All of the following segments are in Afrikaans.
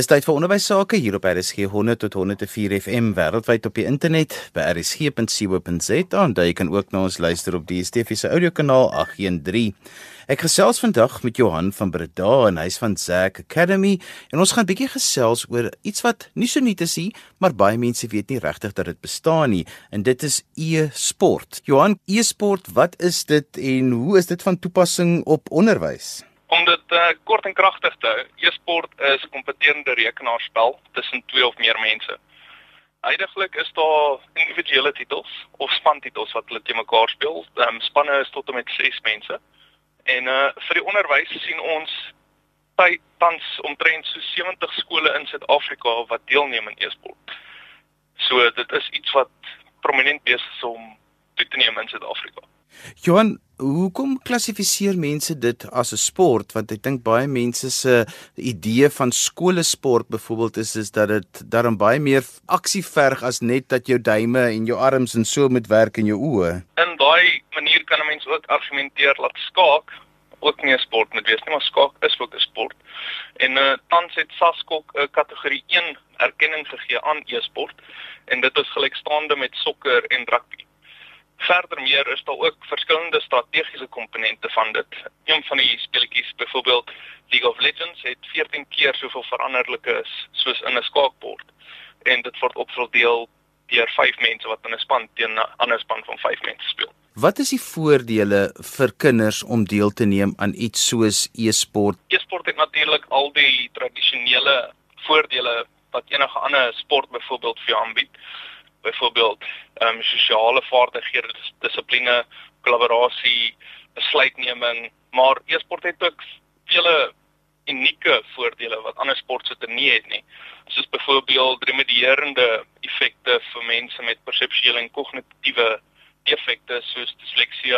Dis tyd vir onderwys sake hier op RSG 100 tot 104 FM wêreldwyd op die internet by rsg.co.za en jy kan ook na ons luister op die DSTV se audiokanaal 813. Ek gesels vandag met Johan van Breda en hy's van Zack Academy en ons gaan 'n bietjie gesels oor iets wat nie so nuut is nie, maar baie mense weet nie regtig dat dit bestaan nie en dit is e-sport. Johan, e-sport, wat is dit en hoe is dit van toepassing op onderwys? Om dit uh, kort en kragtig te hou, e-sport is 'n kompeterende rekenaarspel tussen twee of meer mense. Heidiglik is daar individuele titels of spantitels wat hulle te mekaar speel. Um, spanne is tot en met 6 mense. En uh vir die onderwys sien ons tans omtrent so 70 skole in Suid-Afrika wat deelneem aan e-sport. So dit is iets wat prominent besig is om toe te neem in Suid-Afrika. Johan, hoekom klassifiseer mense dit as 'n sport? Want ek dink baie mense se idee van skoolsport byvoorbeeld is is dat dit daarom baie meer aksie verg as net dat jou duime en jou arms en so moet werk in jou oë. In daai manier kan 'n mens ook argumenteer dat skaak ook nie 'n sport moet wees nie, maar skaak is ook 'n sport. En uh tans het SASKOK 'n uh, kategorie 1 erkenning gegee aan e-sport en dit is gelykstaande met sokker en rugby. Verder meer is daar ook verskillende strategiese komponente van dit. Een van die speletjies, byvoorbeeld League of Legends, het 14 keer soveel veranderlikes soos in 'n skaakbord. En dit word opverdeel deur 5 mense wat in 'n span teen 'n ander span van 5 mense speel. Wat is die voordele vir kinders om deel te neem aan iets soos e-sport? E-sport het natuurlik al die tradisionele voordele wat enige ander sport byvoorbeeld vir jou aanbied byvoorbeeld ehm um, sosiale vaardighede, dissipline, kollaborasie, besluitneming, maar e-sport het ook vele unieke voordele wat ander sporte nie het nie. Soos byvoorbeeld remedierende effekte vir mense met perseptuele en kognitiewe defekte soos disleksie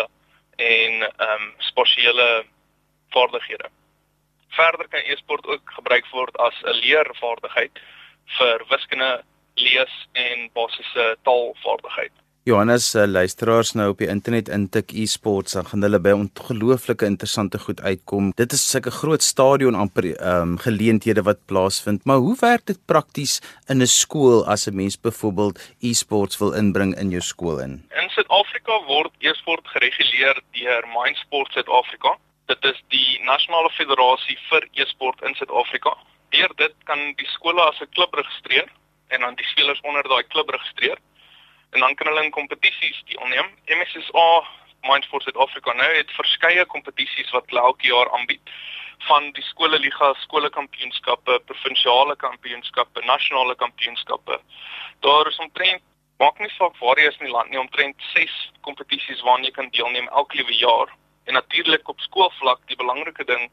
en ehm um, spesiale vaardighede. Verder kan e-sport ook gebruik word as 'n leervaardigheid vir wiskunde lees en basiese taalvaardigheid. Johannes, uh, luisteraars nou op die internet intik e-sports, dan gaan hulle by ongelooflike interessante goed uitkom. Dit is sulke groot stadion amper ehm um, geleenthede wat plaasvind, maar hoe werk dit prakties in 'n skool as 'n mens byvoorbeeld e-sports wil inbring in jou skool in? In Suid-Afrika word e-sport gereguleer deur Mindsport Suid-Afrika. Dit is die nasionale federasie vir e-sport in Suid-Afrika. Deur dit kan die skole as 'n klub registreer en dan die spelers onder daai klub registreer en dan kan hulle in kompetisies deelneem. MSSA Mindsport South Africa nou het verskeie kompetisies wat hulle elke jaar aanbied van die skoolliga, skoolkampioenskappe, provinsiale kampioenskappe, nasionale kampioenskappe. Daar is omtrent maak nie saak waar jy is in die land nie, omtrent 6 kompetisies waaraan jy kan deelneem elke liewe jaar. En natuurlik op skoolvlak, die belangrike ding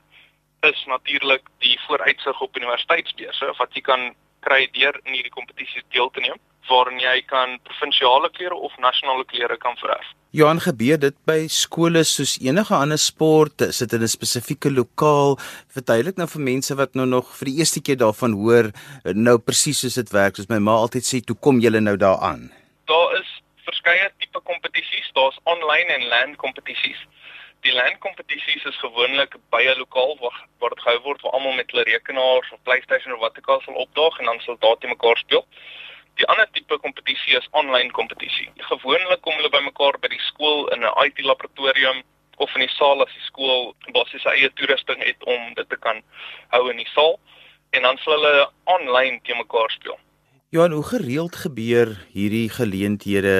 is natuurlik die vooruitsig op universiteitsbeurse wat jy kan kry deur in hierdie kompetisies deel te neem waarin jy kan provinsiale klere of nasionale klere kan verwerf. Johan gebeur dit by skole soos enige ander sport, sit in 'n spesifieke lokaal. Verduidelik nou vir mense wat nou nog vir die eerste keer daarvan hoor, nou presies hoe dit werk. Soos my ma altyd sê, "Toe kom julle nou daaraan?" Daar is verskeie tipe kompetisies. Daar's aanlyn en LAN kompetisies. Die LAN-kompetisies is gewoonlik by 'n lokaal waar waar dit gehou word waar almal met hulle rekenaars of PlayStation of wat ook al sal opdaag en dan sal daar te mekaar speel. Die ander tipe kompetisie is aanlyn kompetisie. Gewoonlik kom hulle bymekaar by die skool in 'n IT-laboratorium of in die saal as die skool basies eie toerusting het om dit te kan hou in die saal en dan sal hulle aanlyn te mekaar speel. Johan, hoe gereeld gebeur hierdie geleenthede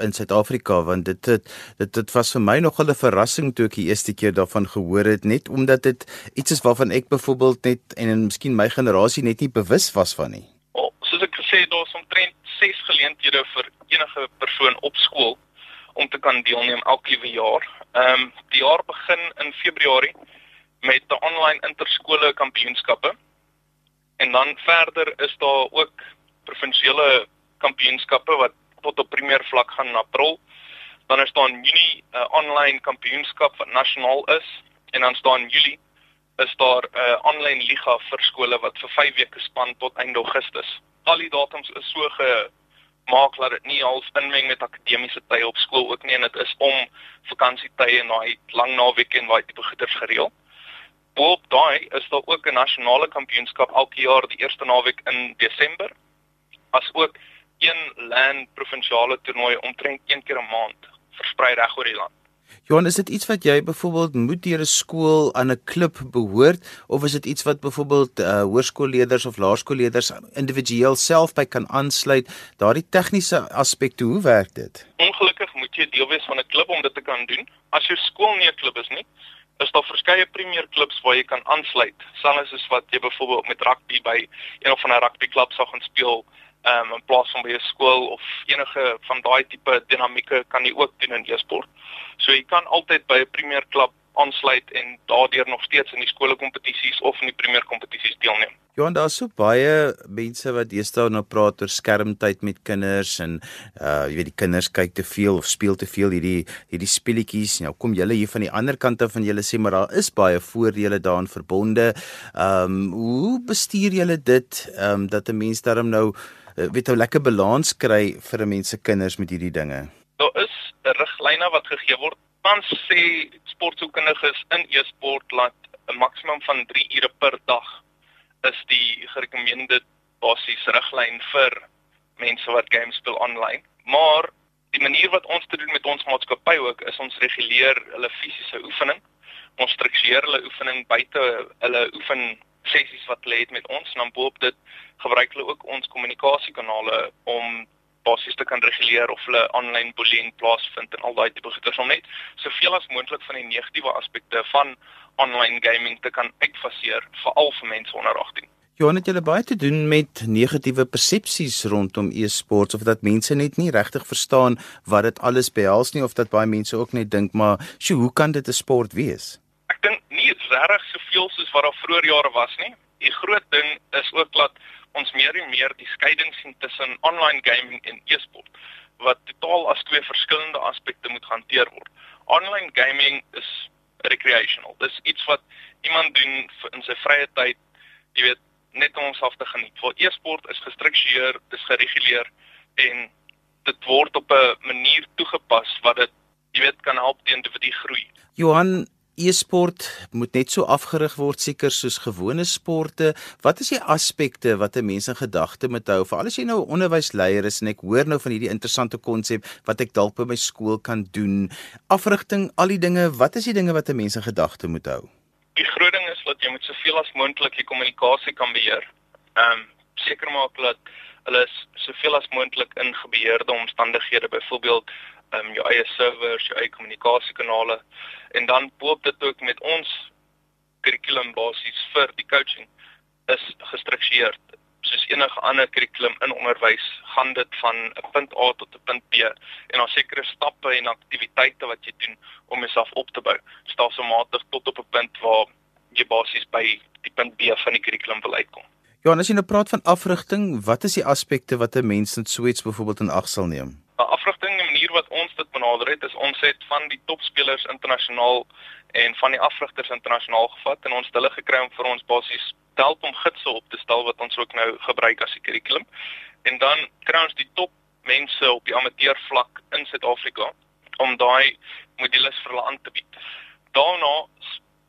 in Suid-Afrika want dit dit dit, dit was vir my nog 'n verrassing toe ek die eerste keer daarvan gehoor het net omdat dit iets is waarvan ek byvoorbeeld net en en miskien my generasie net nie bewus was van nie. Oh, soos ek gesê het, daar's omtrent 6 geleenthede vir enige persoon op skool om te kan deelneem elke liewe jaar. Ehm um, die jaar begin in Februarie met 'n online interskole kampioenskappe. En dan verder is daar ook provinsiale kampioenskappe wat tot op premier vlak gaan in April. Dan is daar in Junie 'n uh, aanlyn kampioenskap wat nasionaal is en dan staan in Julie is daar 'n uh, aanlyn liga vir skole wat vir 5 weke span tot einde Augustus. Al die datums is so gemaak dat dit nie half inmeng met akademiese tye op skool ook nie en dit is om vakansietye en daai lang naweek en daai tipe goeders gereël. Boop daai is daar ook 'n nasionale kampioenskap elke jaar die eerste naweek in Desember. As ook een land provinsiale toernooi omtrent een keer 'n maand versprei reg oor die land. Johan, is dit iets wat jy byvoorbeeld moet deur 'n skool aan 'n klub behoort of is dit iets wat byvoorbeeld uh, hoërskoolleerders of laerskoolleerders individueel self by kan aansluit? Daardie tegniese aspekte, hoe werk dit? Ongelukkig moet jy deel wees van 'n klub om dit te kan doen. As jou skool nie 'n klub is nie, is daar verskeie premier klubs waar jy kan aansluit. Selfs soos wat jy byvoorbeeld met rugby by een of ander rugbyklub sou gaan speel um, in plaas van by 'n skool of enige van daai tipe dinamieke kan jy ook doen in e-sport. So jy kan altyd by 'n premier klub aansluit en daardeur nog steeds in die skoolkompetisies of in die premier kompetisies deelneem. Johan, daar's so baie mense wat deesdae nou praat oor skermtyd met kinders en uh jy weet die kinders kyk te veel of speel te veel hierdie hierdie speletjies. Nou kom julle hier van die ander kant af en julle sê maar daar is baie voordele daaraan verbonde. Um hoe bestuur julle dit um dat 'n mens daarom nou uh, weet 'n lekker balans kry vir 'n mens se kinders met hierdie dinge? Daar is riglyne wat gegee word. Tans sê sportsoekendiges in e-sport dat 'n maksimum van 3 ure per dag is die gerekommendeerde basies riglyn vir mense wat games speel aanlyn. Maar die manier wat ons te doen met ons maatskappy ook is ons reguleer hulle fisiese oefening. Ons struktureer hulle oefening buite hulle oefen sessies wat hulle het met ons en dan boop dit gebruik hulle ook ons kommunikasiekanale om basies te kan reguleer of hulle aanlyn bullying plaasvind en al daai tipe goeders om net soveel as moontlik van die negatiewe aspekte van aanlyn gaming te kan uitfaseer veral vir mense onder 18. Johan het julle baie te doen met negatiewe persepsies rondom e-sports of dat mense net nie regtig verstaan wat dit alles behels nie of dat baie mense ook net dink maar, "Sjoe, hoe kan dit 'n sport wees?" Ek dink nie regtig soveel soos wat daar vroeër jare was nie. Die groot ding is ook dat ons meer en meer die skeiding sien tussen online gaming en e-sport wat totaal as twee verskillende aspekte moet hanteer word. Online gaming is recreational. Dis iets wat iemand doen in sy vrye tyd, jy weet, net om homself te geniet. Vir e-sport is gestruktureer, dis gereguleer en dit word op 'n manier toegepas wat dit jy weet kan help teen die groei. Johan, e-sport moet net so afgerig word seker soos gewone sporte. Wat is die aspekte wat 'n mens in gedagte moet hou? Veral as jy nou 'n onderwysleier is en ek hoor nou van hierdie interessante konsep wat ek dalk by my skool kan doen. Afrigting, al die dinge, wat is die dinge wat 'n mens in gedagte moet hou? Die groot ding is dat jy moet soveel as moontlik die kommunikasie kan beheer. Ehm um, seker maak dat hulle soveel as moontlik in gebeheerde omstandighede, byvoorbeeld um, jou eie servers, jou eie kommunikasiekanale en dan boop dit ook met ons kurrikulum basies vir die coaching is gestruktureer soos enige ander kurrikulum in onderwys gaan dit van 'n punt A tot 'n punt B en daar sekere stappe en aktiwiteite wat jy doen om jouself op te bou stelselmatig tot op 'n punt waar jy basies by die punt B van die kurrikulum wil uitkom. En as jy nou praat van afrigting, wat is die aspekte wat 'n mens in so iets byvoorbeeld in ag sal neem? 'n Afrigting, die manier wat ons dit benader het, is ons het van die topspelers internasionaal en van die afrigters internasionaal gevat en ons hulle gekry om vir ons basies help om gidse op te stel wat ons ook nou gebruik as die kurrikulum. En dan kry ons die top mense op die amateur vlak in Suid-Afrika om daai modules vir hulle aan te bied. Daarna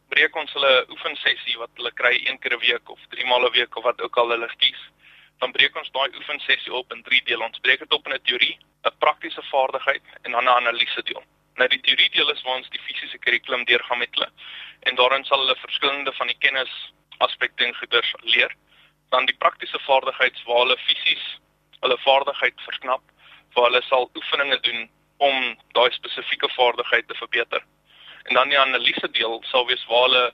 breek ons hulle oefensessie wat hulle kry een keer 'n week of drie maal 'n week of wat ook al hulle kies dan breek ons daai oefensessie op in drie dele. Ons breek dit op in 'n teorie, 'n praktiese vaardigheid en dan 'n analise deel. Nou die teorie deel is waar ons die fisiese kurrikulum deurgaan met hulle en daarin sal hulle verskillende van die kennis aspekte en goeders leer. Dan die praktiese vaardighede waar hulle fisies hulle vaardigheid verknap, waar hulle sal oefeninge doen om daai spesifieke vaardigheid te verbeter. En dan die analise deel sal wees waar hulle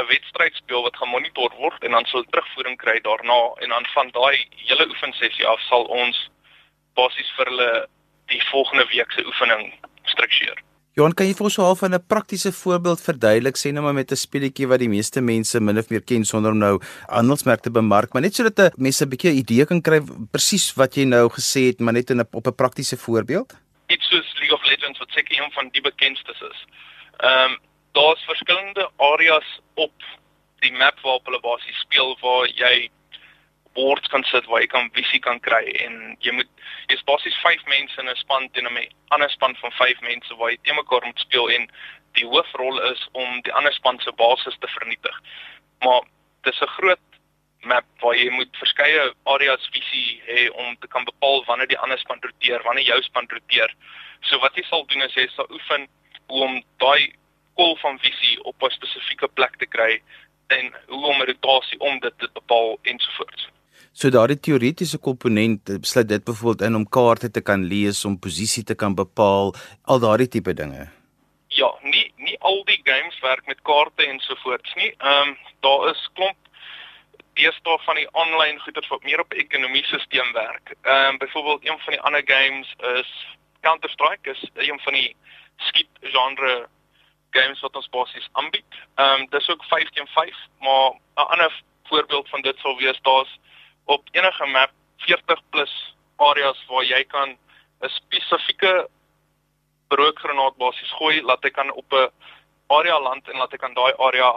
'n wedstryd speel wat gemonitor word en dan sal terugvoering kry daarna en dan van daai hele oefensessie af sal ons basies vir hulle die volgende week se oefening struktureer. Johan, kan jy vir ons so half 'n praktiese voorbeeld verduidelik sê nou maar met 'n speletjie wat die meeste mense min of meer ken sonder om nou handelsmerke te bemark, maar net sodat mense 'n bietjie 'n idee kan kry presies wat jy nou gesê het, maar net in 'n op 'n praktiese voorbeeld? Iets soos League of Legends wat seker een van die bekendstes is. Ehm um, daar's verskillende areas op die map waarop hulle basies speel waar jy boards kan sit waar jy kan visie kan kry en jy moet jy's basies 5 mense in 'n span teen 'n ander span van 5 mense waar jy te mekaar moet speel en die hoofrol is om die ander span se basis te vernietig. Maar dis 'n groot map waar jy moet verskeie areas visie hê om te kan bepaal wanneer die ander span roteer, wanneer jou span roteer. So wat jy sal doen is jy sal oefen om daai kol van visie op 'n spesifieke plek te kry en hoe om rotasie om dit te bepaal ensovoorts. So daardie teoretiese komponent besluit dit byvoorbeeld in om kaarte te kan lees, om posisie te kan bepaal, al daardie tipe dinge. Ja, nie nie al die games werk met kaarte ensovoorts nie. Ehm um, daar is klomp deesdae van die aanlyn goeder wat meer op ekonomiesisteem werk. Ehm um, byvoorbeeld een van die ander games is Counter-Strike is een van die skiet genre games wat ons basies aanbied. Ehm um, dis ook 5 teen 5, maar 'n ander voorbeeld van dit sal wees daar's op enige map 40 plus areas waar jy kan 'n spesifieke broodgranaat basies gooi laat hy kan op 'n area land en laat hy kan daai area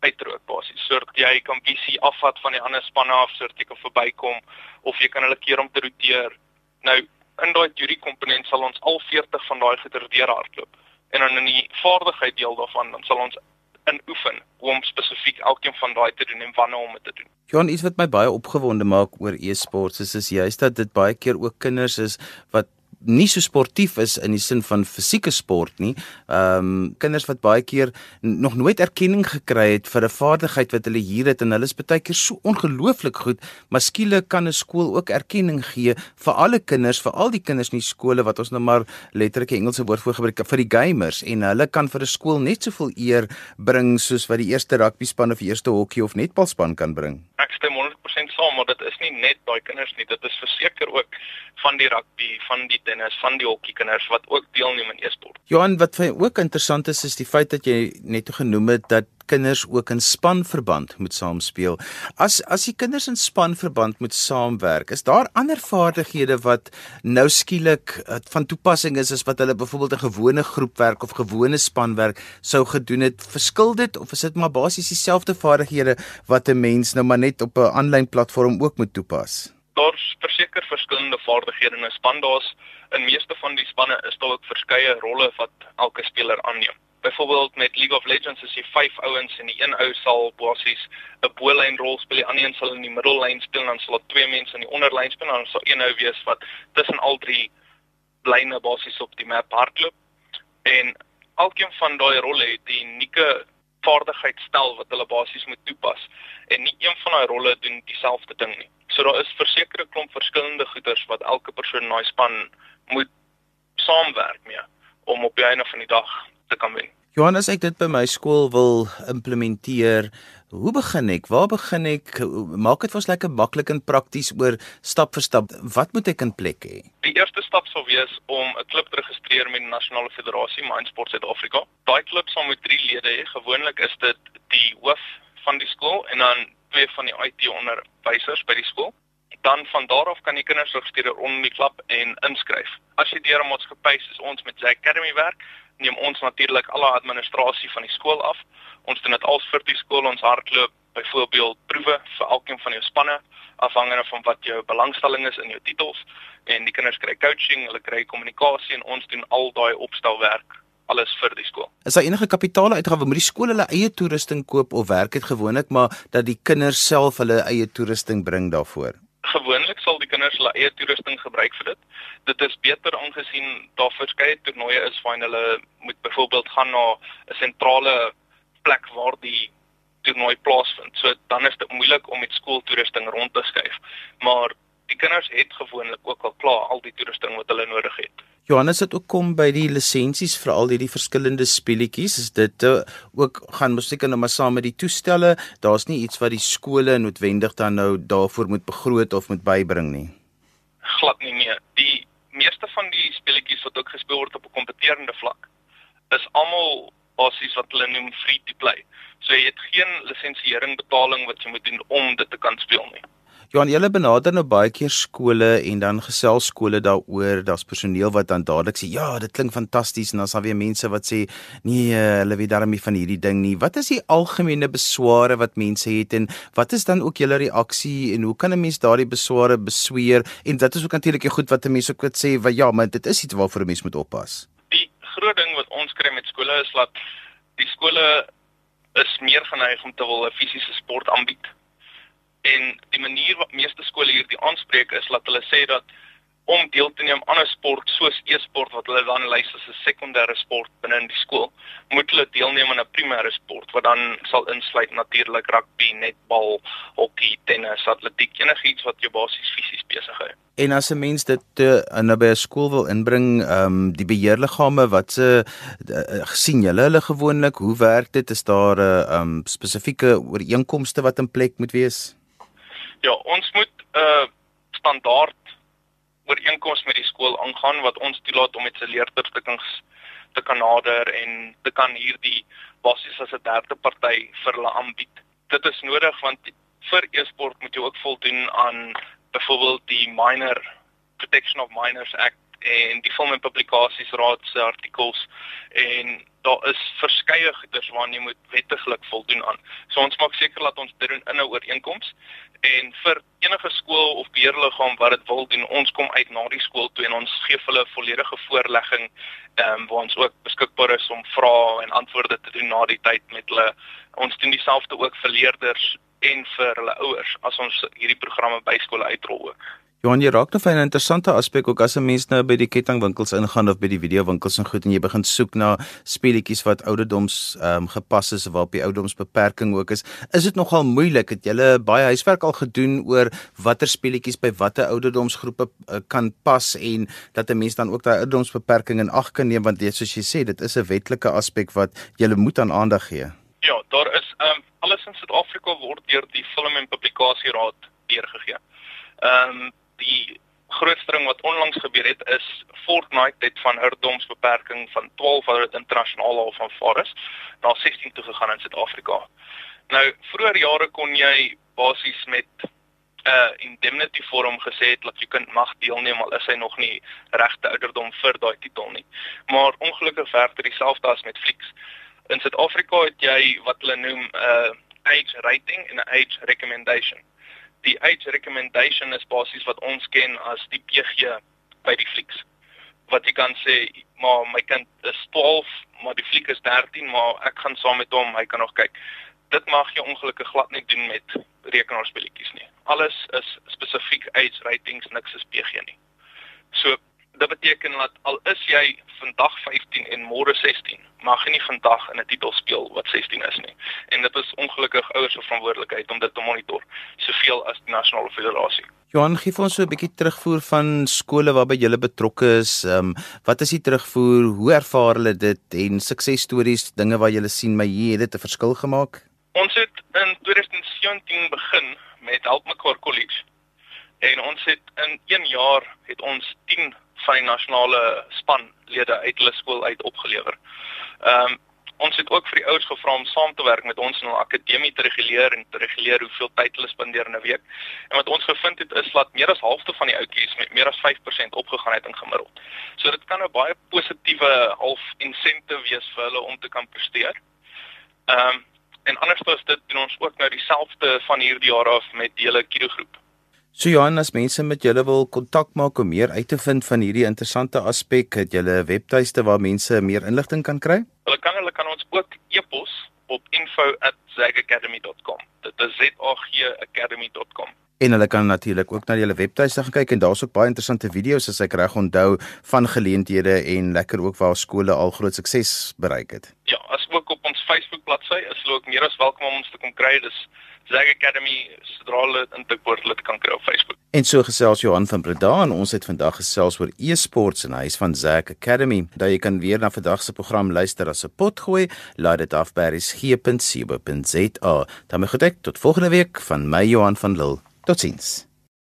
uitrook basies sodat jy kan visie afvat van die ander spanne af sodat jy kan verbykom of jy kan hulle keer om te roteer. Nou in daai jury komponent sal ons al 40 van daai geterdeer hardloop en dan in die vaardigheid deel daarvan dan sal ons in oefen om spesifiek elkeen van daai te doen en wanneer om dit te doen. Johan, iets wat my baie opgewonde maak oor e-sports is is juist dat dit baie keer ook kinders is wat nie so sportief is in die sin van fisieke sport nie. Ehm um, kinders wat baie keer nog nooit erkenning gekry het vir 'n vaardigheid wat hulle hier het en hulle is baie keer so ongelooflik goed, maar skielik kan 'n skool ook erkenning gee vir alle kinders, vir al die kinders in die skole wat ons nou maar letterlik 'n Engelse woord vir gebruik vir die gamers en hulle kan vir 'n skool net soveel eer bring soos wat die eerste rugby span of die eerste hokkie of netbalspan kan bring. Ek stem 100% saam, maar dit is nie net daai kinders nie, dit is verseker ook van die rugby, van die tennis, van die hokkie kinders wat ook deelneem in e-sport. Johan, wat vir ook interessant is is die feit dat jy net genoem het dat kinders ook in spanverband moet saamspeel. As as die kinders in spanverband moet saamwerk, is daar ander vaardighede wat nou skielik uh, van toepassing is as wat hulle byvoorbeeld 'n gewone groepwerk of gewone spanwerk sou gedoen het. Verskil dit of is dit maar basies dieselfde vaardighede wat 'n mens nou maar net op 'n aanlyn platform ook moet toepas? daar's verseker verskillende vaardighede in 'n span. Daar's in meeste van die spanne is daar ook verskeie rolle wat elke speler aanneem. Byvoorbeeld met League of Legends is jy 5 ouens en die een ou sal basies 'n bo-lyn rol speel, die ander een sal in die middellyn speel en dan sal daar twee mense in die onderlyn speel en dan sal een ou wees wat tussen al drie lyne basies op die map hardloop. En elkeen van daai rolle het 'n unieke vaardigheidsstel wat hulle basies moet toepas en nie een van daai rolle doen dieselfde ding nie. So daar is versekerde klomp verskillende goeders wat elke persoon in daai span moet saamwerk mee om op die einde van die dag te kan wen. Johannes, ek dit by my skool wil implementeer. Hoe begin ek? Waar begin ek? Maak dit vir ons lekker maklik en prakties oor stap vir stap. Wat moet ek in plek hê? Die eerste stap sou wees om 'n klub te registreer met die Nasionale Federasie Mindsport Suid-Afrika. Daai klub sal met 3 lede hê. Gewoonlik is dit die hoof van die skool en dan twee van die IT onderwysers by die skool. Dan van daar af kan die kinders registreer onder die klub en inskryf. As jy deur 'n maatskappy soos ons met J Academy werk, neem ons natuurlik alle administrasie van die skool af. Ons doen dit als vir die skool ons hardloop byvoorbeeld proewe vir elkeen van jou spanne afhangende van wat jou belangstelling is in jou titels en die kinders kry coaching, hulle kry kommunikasie en ons doen al daai opstelwerk alles vir die skool. Is daar enige kapitaaluitgawe moet die skool hulle eie toerusting koop of werk dit gewoonlik maar dat die kinders self hulle eie toerusting bring daarvoor? Gewoonlik sal die kinders hulle eie toerusting gebruik vir dit. Dit is beter aangesien daar verskeie toernooie is waar hulle moet byvoorbeeld gaan na 'n sentrale plek waar die toernooi plaasvind. So dan is dit moeilik om met skooltoerusting rond te skuif. Maar die kinders het gewoonlik ook al klaar al die toerusting wat hulle nodig het. Johannes het ook kom by die lisensies vir al hierdie verskillende speletjies. Is dit uh, ook gaan musiek nou maar saam met die toestelle? Daar's nie iets wat die skole noodwendig dan nou daarvoor moet begroot of moet bybring nie. Glad nie meer. Meeste van die speletjies wat ook gespeel word op 'n kompeterende vlak is almal basies wat hulle noem free to play. So jy het geen lisensiering betaling wat jy moet doen om dit te kan speel nie. Johan, julle benader nou baie keer skole en dan gesels skole daaroor, daar's personeel wat dan dadelik sê, "Ja, dit klink fantasties," en dan sal weer mense wat sê, "Nee, hulle weet darmie van hierdie ding nie." Wat is die algemene besware wat mense het en wat is dan ook julle reaksie en hoe kan 'n mens daardie besware besweer? En dit is ook natuurlik goed wat 'n mens ook wat sê, "Ja, maar dit is iets waarvoor 'n mens moet oppas." Die groot ding wat ons kry met skole is dat die skole is meer geneig om te wil 'n fisiese sport aanbied. En die manier wat meeste skole hierdie aanspreek is dat hulle sê dat om deel te neem aan 'n sport soos e-sport wat hulle dan lys as 'n sekondêre sport binne in die skool, moet hulle deelneem aan 'n primêre sport wat dan sal insluit natuurlik rugby, netbal, hokkie, tennis, atletiek, enigiets wat jou basies fisies besig hou. En as 'n mens dit uh, nou by 'n skool wil inbring, ehm um, die beheerliggame wat se uh, gesien julle hulle gewoonlik, hoe werk dit? Is daar 'n uh, ehm um, spesifieke ooreenkomste wat in plek moet wees? Ja, ons moet 'n uh, standaard ooreenkoms met die skool aangaan wat ons toelaat om met se leerders te kan nader en te kan hierdie basies as 'n derde party vir hulle aanbied. Dit is nodig want vir e-sport moet jy ook voldoen aan byvoorbeeld die Minor Protection of Minors Act en die Film en Publikasiesraad se artikels en daar is verskeie goeders waaraan jy moet wettiglik voldoen aan. So ons maak seker dat ons dit doen in 'n ooreenkoms en vir enige skool of beheerliggaam wat dit wil doen, ons kom uit na die skool toe en ons gee hulle volledige voorlegging ehm um, waar ons ook beskikbaar is om vrae en antwoorde te doen na die tyd met hulle. Ons doen dieselfde ook vir leerders en vir hulle ouers as ons hierdie programme by skole uitrol ook. Johan, jy raak nou vir 'n interessante aspek ook as 'n mens nou by die kettingwinkels ingaan of by die videowinkels en goed en jy begin soek na speletjies wat ouderdoms ehm um, gepas is of waar op die ouderdomsbeperking ook is. Is dit nogal moeilik? Het jy baie huiswerk al gedoen oor watter speletjies by watter ouderdomsgroepe uh, kan pas en dat 'n mens dan ook daai ouderdomsbeperking in ag kan neem want jy soos jy sê, dit is 'n wetlike aspek wat jy moet aan aandag gee. Ja, daar is ehm um, alles in Suid-Afrika word deur die Film en Publikasieraad deurgegee. Ehm um, die grootste ding wat onlangs gebeur het is Fortnite het van ouderdomsbeperking van 12 wat dit internasionaal al van vaar is na 16 toe gegaan in Suid-Afrika. Nou vroeër jare kon jy basies met 'n uh, indemnity vorm gesê het dat jy kind mag deelneem al is hy nog nie regte ouderdom vir daai titel nie. Maar ongelukkig werk dit dieselfde as met Flix. In Suid-Afrika het jy wat hulle noem 'n uh, age rating en 'n age recommendation die age recommendation is basies wat ons ken as die PG by die flieks. Wat jy kan sê, maar my kind is 12, maar die fliek is 13, maar ek gaan saam met hom, hy kan nog kyk. Dit mag jy ongelukkig glad nie doen met rekenaarspeletjies nie. Alles is spesifiek age ratings, niks is PG nie. So dit beteken dat al is jy vandag 15 en môre 16, mag jy nie vandag in 'n titel speel wat 16 is nie. En dit is ongelukkig ouers se verantwoordelikheid om dit te monitor, soveel as die nasionale federasie. Johan, gee vir ons so 'n bietjie terugvoer van skole waarby jy betrokke is. Ehm um, wat is die terugvoer? Hoe ervaar hulle dit en suksesstories, dinge waar jy sien my hier het dit 'n verskil gemaak? Ons het in 2017 begin met Help Mekaar College. En ons het in 1 jaar het ons 10 van die nasionale spanlede uit hulle skool uit opgelewer. Ehm um, ons het ook vir die ouers gevra om saam te werk met ons in 'n akademie te reguleer en te reguleer hoeveel tyd hulle spandeer in 'n week. En wat ons gevind het is dat meer as halfte van die ouetjies met meer as 5% opgegaan het in gemiddeld. So dit kan 'n baie positiewe half incentive wees vir hulle om te kan presteer. Ehm um, en andersins dit doen ons ook nou dieselfde van hierdie jaar af met die hele kido groep. So Johan, as mense met julle wil kontak maak om meer uit te vind van hierdie interessante aspek, het julle 'n webtuiste waar mense meer inligting kan kry? Hulle kan hulle kan ons ook e-pos op info@zagacademy.com. Dit is z a g academy.com. En hulle kan natuurlik ook na julle webtuiste gaan kyk en daar's ook baie interessante video's as ek reg onthou van geleenthede en lekker ook waar skole al groot sukses bereik het. Ja, as ook op ons Facebook bladsy is hulle ook meer as welkom om ons te kom kry. Dis Zeg Academy sodra hulle intik word hulle kan kry op Facebook. En so gesels Johan van Breda en ons het vandag gesels oor e-sports en hy's van Zeg Academy. Daar jy kan weer na vandag se program luister as 'n pot gooi. Laat dit af by resgep.co.za. Dan moet ek tot volgende week van my Johan van Lille. Totsiens.